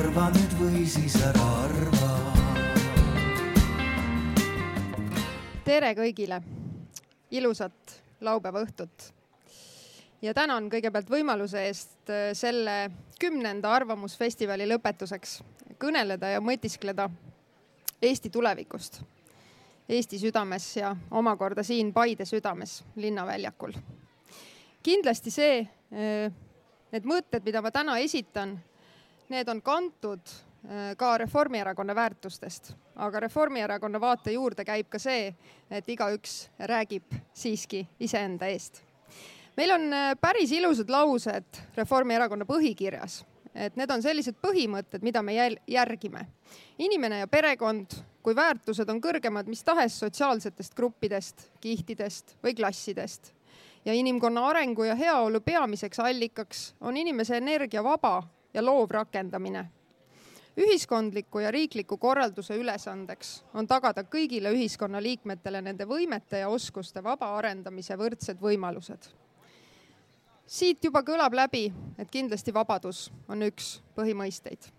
arva nüüd või siis ära arva. tere kõigile, ilusat laupäeva õhtut. ja tänan kõigepealt võimaluse eest äh, selle kümnenda Arvamusfestivali lõpetuseks kõneleda ja mõtiskleda Eesti tulevikust. Eesti südames ja omakorda siin Paide südames, linnaväljakul. kindlasti see, äh, need mõtted, mida ma täna esitan, need on kantud äh, ka Reformierakonna väärtustest, aga Reformierakonna vaate juurde käib ka see, et igaüks räägib siiski iseenda eest. meil on äh, päris ilusad laused Reformierakonna põhikirjas, et need on sellised põhimõtted, mida me järgime. inimene ja perekond kui väärtused on kõrgemad mis tahes sotsiaalsetest gruppidest, kihtidest või klassidest ja inimkonna arengu ja heaolu peamiseks allikaks on inimese energia vaba ja loov rakendamine. ühiskondliku ja riikliku korralduse ülesandeks on tagada kõigile ühiskonnaliikmetele nende võimete ja oskuste vaba arendamise võrdsed võimalused. siit juba kõlab läbi, et kindlasti vabadus on üks põhimõisteid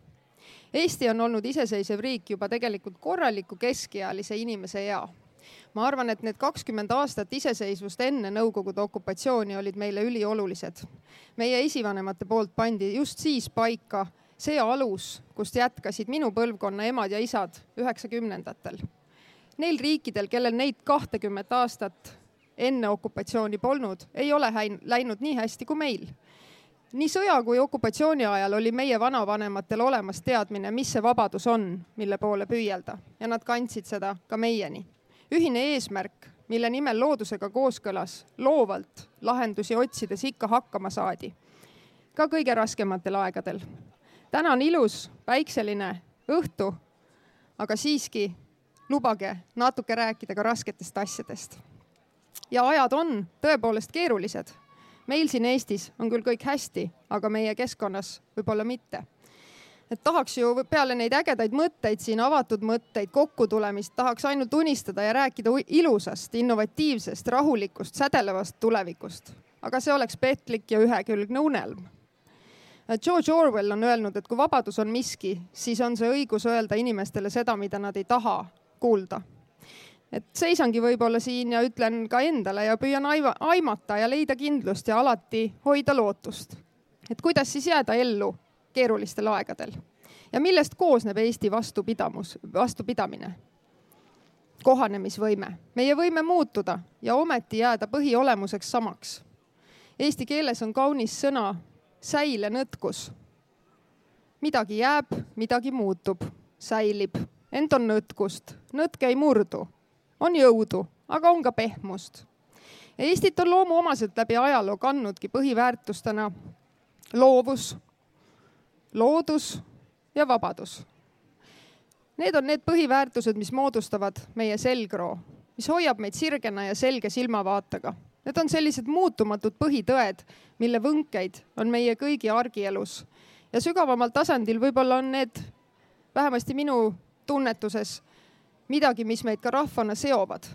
Eesti on olnud iseseisev riik juba tegelikult korraliku keskealise inimese ea ma arvan, et need kakskümmend aastat iseseisvust enne Nõukogude okupatsiooni olid meile üliolulised. meie esivanemate poolt pandi just siis paika see alus, kust jätkasid minu põlvkonna emad ja isad üheksakümnendatel. Neil riikidel, kellel neid kahtekümmet aastat enne okupatsiooni polnud, ei ole läinud nii hästi kui meil nii sõja kui okupatsiooni ajal oli meie vanavanematel olemas teadmine, mis see vabadus on, mille poole püüelda ja nad kandsid seda ka meieni ühine eesmärk, mille nimel loodusega kooskõlas loovalt lahendusi otsides ikka hakkama saadi. ka kõige raskematel aegadel. täna on ilus päikseline õhtu, aga siiski lubage natuke rääkida ka rasketest asjadest. ja ajad on tõepoolest keerulised. meil siin Eestis on küll kõik hästi, aga meie keskkonnas võib-olla mitte et tahaks ju peale neid ägedaid mõtteid siin, avatud mõtteid, kokkutulemist, tahaks ainult unistada ja rääkida ilusast, innovatiivsest, rahulikust, sädelevast tulevikust. aga see oleks petlik ja ühekülgne unelm. George Orwell on öelnud, et kui vabadus on miski, siis on see õigus öelda inimestele seda, mida nad ei taha kuulda. et seisangi võib-olla siin ja ütlen ka endale ja püüan aimata ja leida kindlust ja alati hoida lootust. et kuidas siis jääda ellu keerulistel aegadel. ja millest koosneb Eesti vastupidamus, vastupidamine? kohanemisvõime, meie võime muutuda ja ometi jääda põhiolemuseks samaks. Eesti keeles on kaunis sõna säilenõtkus. midagi jääb, midagi muutub, säilib, ent on nõtkust, nõtk ei murdu, on jõudu, aga on ka pehmust. Eestit on loomuomaselt läbi ajaloo kandnudki põhiväärtustena loovus, loodus ja vabadus. Need on need põhiväärtused, mis moodustavad meie selgroo, mis hoiab meid sirgena ja selge silmavaatega. Need on sellised muutumatud põhitõed, mille võnkeid on meie kõigi argielus ja sügavamal tasandil võib-olla on need vähemasti minu tunnetuses midagi, mis meid ka rahvana seovad.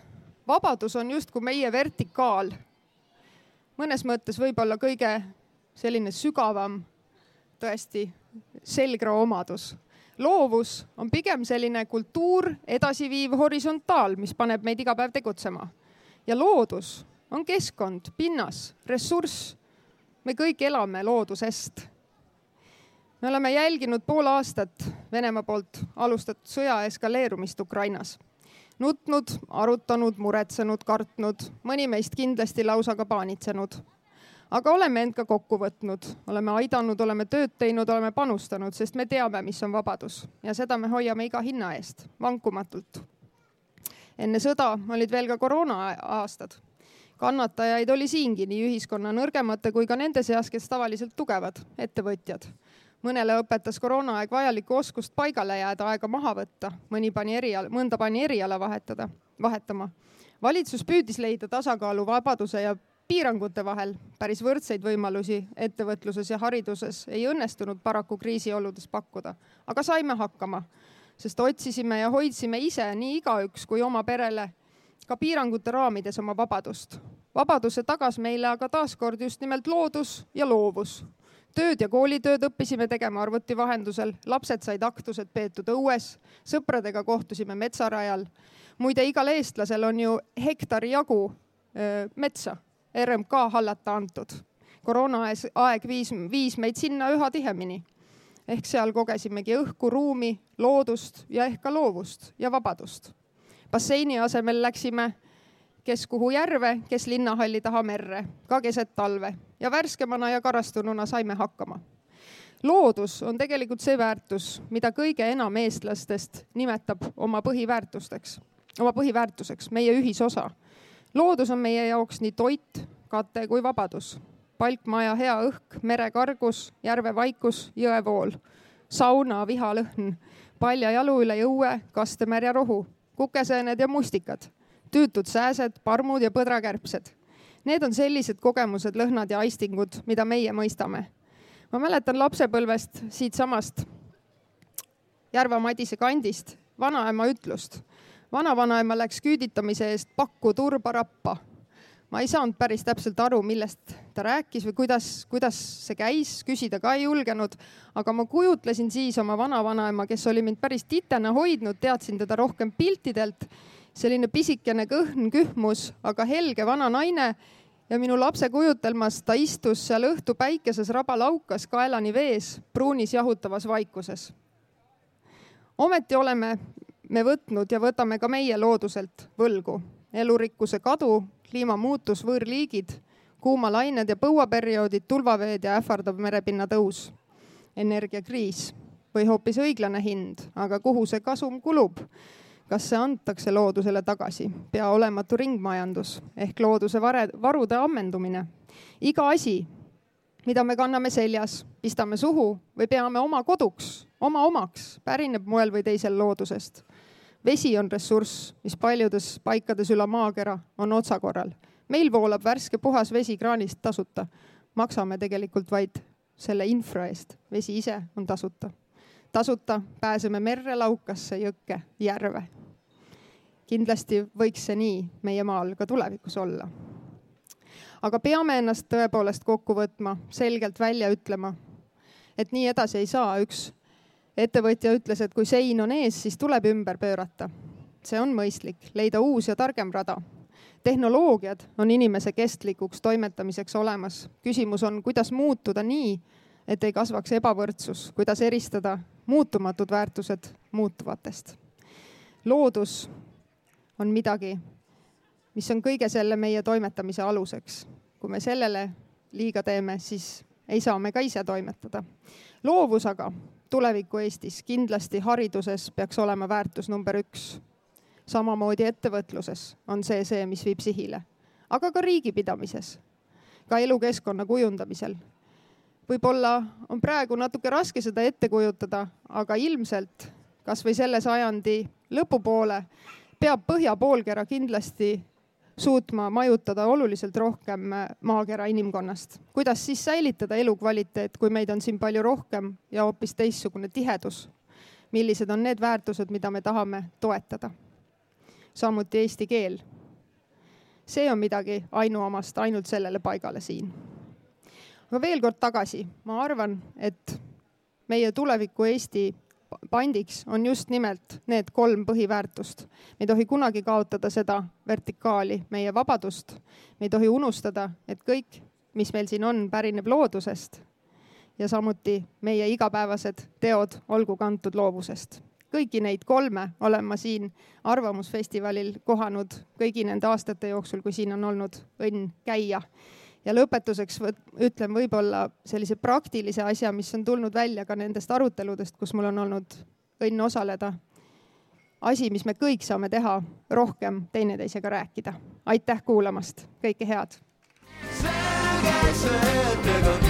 vabadus on justkui meie vertikaal. mõnes mõttes võib-olla kõige selline sügavam tõesti selgroo omadus. loovus on pigem selline kultuur edasiviiv horisontaal, mis paneb meid iga päev tegutsema. ja loodus on keskkond, pinnas, ressurss. me kõik elame loodusest. me oleme jälginud pool aastat Venemaa poolt alustatud sõja eskaleerumist Ukrainas nutnud, arutanud, muretsenud, kartnud, mõni meist kindlasti lausa ka paanitsenud aga oleme end ka kokku võtnud, oleme aidanud, oleme tööd teinud, oleme panustanud, sest me teame, mis on vabadus ja seda me hoiame iga hinna eest, vankumatult. enne sõda olid veel ka koroona aastad. kannatajaid oli siingi nii ühiskonna nõrgemate kui ka nende seas, kes tavaliselt tugevad, ettevõtjad. mõnele õpetas koroonaaeg vajalikku oskust paigale jääda, aega maha võtta, mõni pani eriala, mõnda pani eriala vahetada, vahetama valitsus püüdis leida tasakaalu vabaduse ja piirangute vahel päris võrdseid võimalusi ettevõtluses ja hariduses ei õnnestunud paraku kriisioludes pakkuda, aga saime hakkama, sest otsisime ja hoidsime ise nii igaüks kui oma perele ka piirangute raamides oma vabadust. vabaduse tagas meile aga taaskord just nimelt loodus ja loovus. tööd ja koolitööd õppisime tegema arvuti vahendusel, lapsed said aktused peetud õues, sõpradega kohtusime metsarajal. muide, igal eestlasel on ju hektari jagu öö, metsa RMK hallata antud. koroonaaeg viis, viis meid sinna üha tihemini. ehk seal kogesimegi õhku, ruumi, loodust ja ehk ka loovust ja vabadust. basseini asemel läksime kes kuhu järve, kes linnahalli taha merre, ka keset talve ja värskemana ja karastununa saime hakkama. loodus on tegelikult see väärtus, mida kõige enam eestlastest nimetab oma põhiväärtusteks, oma põhiväärtuseks, meie ühisosa. Loodus on meie jaoks nii toit, kate kui vabadus. palkmaja hea õhk, mere kargus, järve vaikus, jõevool, sauna vihalõhn, palja jalu üle jõue, kastemärja rohu, kukeseened ja mustikad tüütud sääsed, parmud ja põdrakärbsed. Need on sellised kogemused, lõhnad ja aistingud, mida meie mõistame. ma mäletan lapsepõlvest siitsamast Järva-Madise kandist vanaema ütlust. Vanavanaema läks küüditamise eest pakku turba rappa. ma ei saanud päris täpselt aru, millest ta rääkis või kuidas, kuidas see käis, küsida ka ei julgenud, aga ma kujutlesin siis oma vanavanaema, kes oli mind päris titena hoidnud, teadsin teda rohkem piltidelt selline pisikene kõhn kühmus, aga helge vana naine ja minu lapse kujutelmas ta istus seal õhtu päikeses rabalaukas kaelani vees, pruunis jahutavas vaikuses. ometi oleme me võtnud ja võtame ka meie looduselt võlgu. elurikkuse kadu, kliimamuutus, võõrliigid, kuumalained ja põuaperioodid, tulvaveed ja ähvardav merepinna tõus, energiakriis või hoopis õiglane hind, aga kuhu see kasum kulub kas see antakse loodusele tagasi, pea olematu ringmajandus ehk looduse vare, varude ammendumine. iga asi, mida me kanname seljas, pistame suhu või peame oma koduks, oma omaks, pärineb moel või teisel loodusest. Vesi on ressurss, mis paljudes paikades üle maakera on otsakorral. meil voolab värske puhas vesi kraanist tasuta. maksame tegelikult vaid selle infra eest, vesi ise on tasuta tasuta pääseme merre, laukasse, jõkke, järve. kindlasti võiks see nii meie maal ka tulevikus olla. aga peame ennast tõepoolest kokku võtma, selgelt välja ütlema, et nii edasi ei saa. üks ettevõtja ütles, et kui sein on ees, siis tuleb ümber pöörata. see on mõistlik, leida uus ja targem rada tehnoloogiad on inimese kestlikuks toimetamiseks olemas. küsimus on, kuidas muutuda nii, et ei kasvaks ebavõrdsus, kuidas eristada muutumatud väärtused muutuvatest. loodus on midagi, mis on kõige selle meie toimetamise aluseks. kui me sellele liiga teeme, siis ei saa me ka ise toimetada. loovus aga tuleviku Eestis. Kindlasti hariduses peaks olema väärtus number üks. samamoodi ettevõtluses on see see, mis viib sihile, aga ka riigipidamises, ka elukeskkonna kujundamisel. Võib-olla on praegu natuke raske seda ette kujutada, aga ilmselt kasvõi selle sajandi lõpupoole peab põhja poolkera kindlasti suutma majutada oluliselt rohkem maakera inimkonnast. kuidas siis säilitada elukvaliteet, kui meid on siin palju rohkem ja hoopis teistsugune tihedus? millised on need väärtused, mida me tahame toetada? samuti eesti keel. see on midagi ainuomast ainult sellele paigale siin aga veel kord tagasi, ma arvan, et meie tuleviku Eesti pandiks on just nimelt need kolm põhiväärtust. me ei tohi kunagi kaotada seda vertikaali, meie vabadust. me ei tohi unustada, et kõik, mis meil siin on, pärineb loodusest. ja samuti meie igapäevased teod olgu kantud loovusest. kõiki neid kolme olen ma siin Arvamusfestivalil kohanud kõigi nende aastate jooksul, kui siin on olnud õnn käia ja lõpetuseks võt, ütlen võib-olla sellise praktilise asja, mis on tulnud välja ka nendest aruteludest, kus mul on olnud õnn osaleda. asi, mis me kõik saame teha, rohkem teineteisega rääkida. aitäh kuulamast, kõike head. selge see.